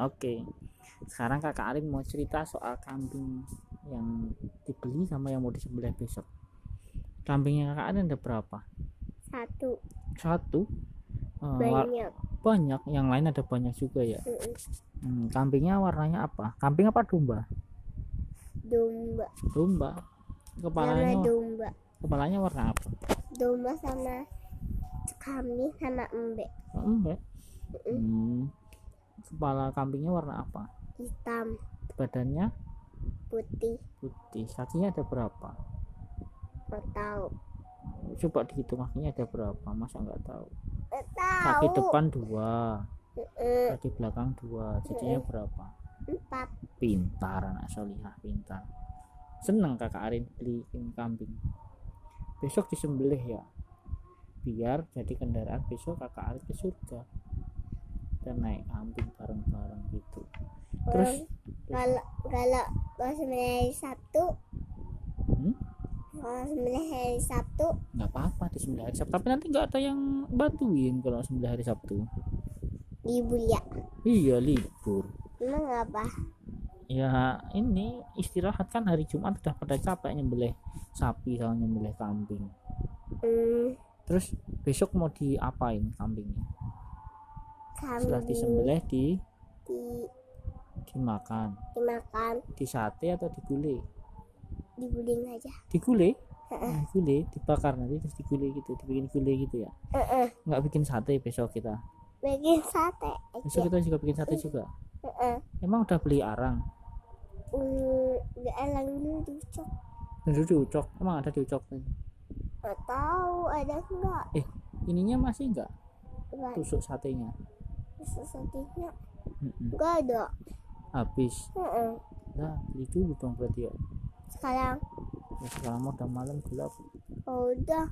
Oke. Sekarang Kakak Arin mau cerita soal kambing yang dibeli sama yang mau disembelih besok. Kambingnya Kakak Arin ada berapa? Satu. Satu. Eh, Banyak. banyak. Yang lain ada banyak juga ya. Hmm, kambingnya warnanya apa? Kambing apa domba? Domba. Domba. Kepalanya domba. kepalanya warna apa? Domba sama kambing sama. Oh, enggak. Hmm. Kepala kambingnya warna apa? Hitam. Badannya Putih. putih. Kakinya ada berapa? Nggak tahu. Coba dihitung kakinya ada berapa? Masa nggak tahu? Nggak Kaki tahu. depan dua, kaki belakang dua. Jadinya berapa? Empat. Pintar anak solihah, pintar. Seneng kakak Arin beliin kambing. Besok disembelih ya. Biar jadi kendaraan besok kakak Arin ke surga. Dan naik kambing bareng-bareng gitu. Terus kalau kalau kalau sembilan hari Sabtu Hmm? kalau hari Sabtu nggak apa-apa di sembilan hari Sabtu. Tapi nanti nggak ada yang bantuin kalau sembilan hari Sabtu. libur ya Iya libur. emang apa Ya ini istirahat kan hari Jumat udah pada capek nyembelih sapi sama nyembelih kambing. hmm, Terus besok mau diapain kambingnya? Setelah kambing disembelih di di dimakan, dimakan di sate atau digulai? diguling aja Digulai? Nah, digulai, dibakar nanti terus digulai gitu, dibikin gulai gitu ya. Heeh. Nggak bikin sate besok kita. bikin sate Besok aja kita juga bikin sate juga. Heeh. Emang udah beli arang? Nggak elang dulu diucap Dulu diucok, emang ada diucok nih. nggak tahu ada nggak Eh, ininya masih nggak Nggak tusuk satenya? Mm-mm. nggak ada Habis. Nah, beli dulu dong berarti ya. sekarang Ya, sekarang udah malam gelap. oh, udah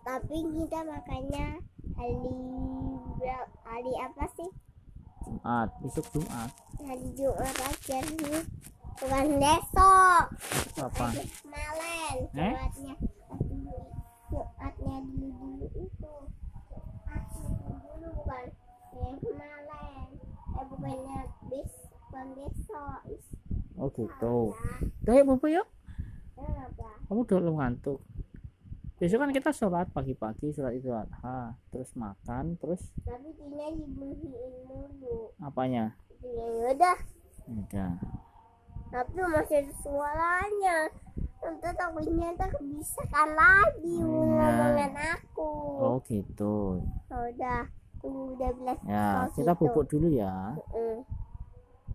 tapi kita makannya hari hari apa sih Jumat, besok Jumat. hari Jumat aja nih bukan besok Apa? kemarin Eh? Jumatnya Jumatnya dulu dulu itu Jumatnya dulu bukan yang kemarin eh bukannya besok Oh gitu. salah. Udah ya Bapak ya. Kenapa? Kamu udah lu ngantuk. Besok kan kita sholat pagi-pagi, sholat itu adha, terus makan, terus tapi Tina dibersihin dulu apanya? Tina udah Udah. tapi masih ada suaranya nanti takutnya tak bisa kan lagi Iya. ngomongan aku Oh gitu. Udah ya kita bubuk dulu ya mm -mm.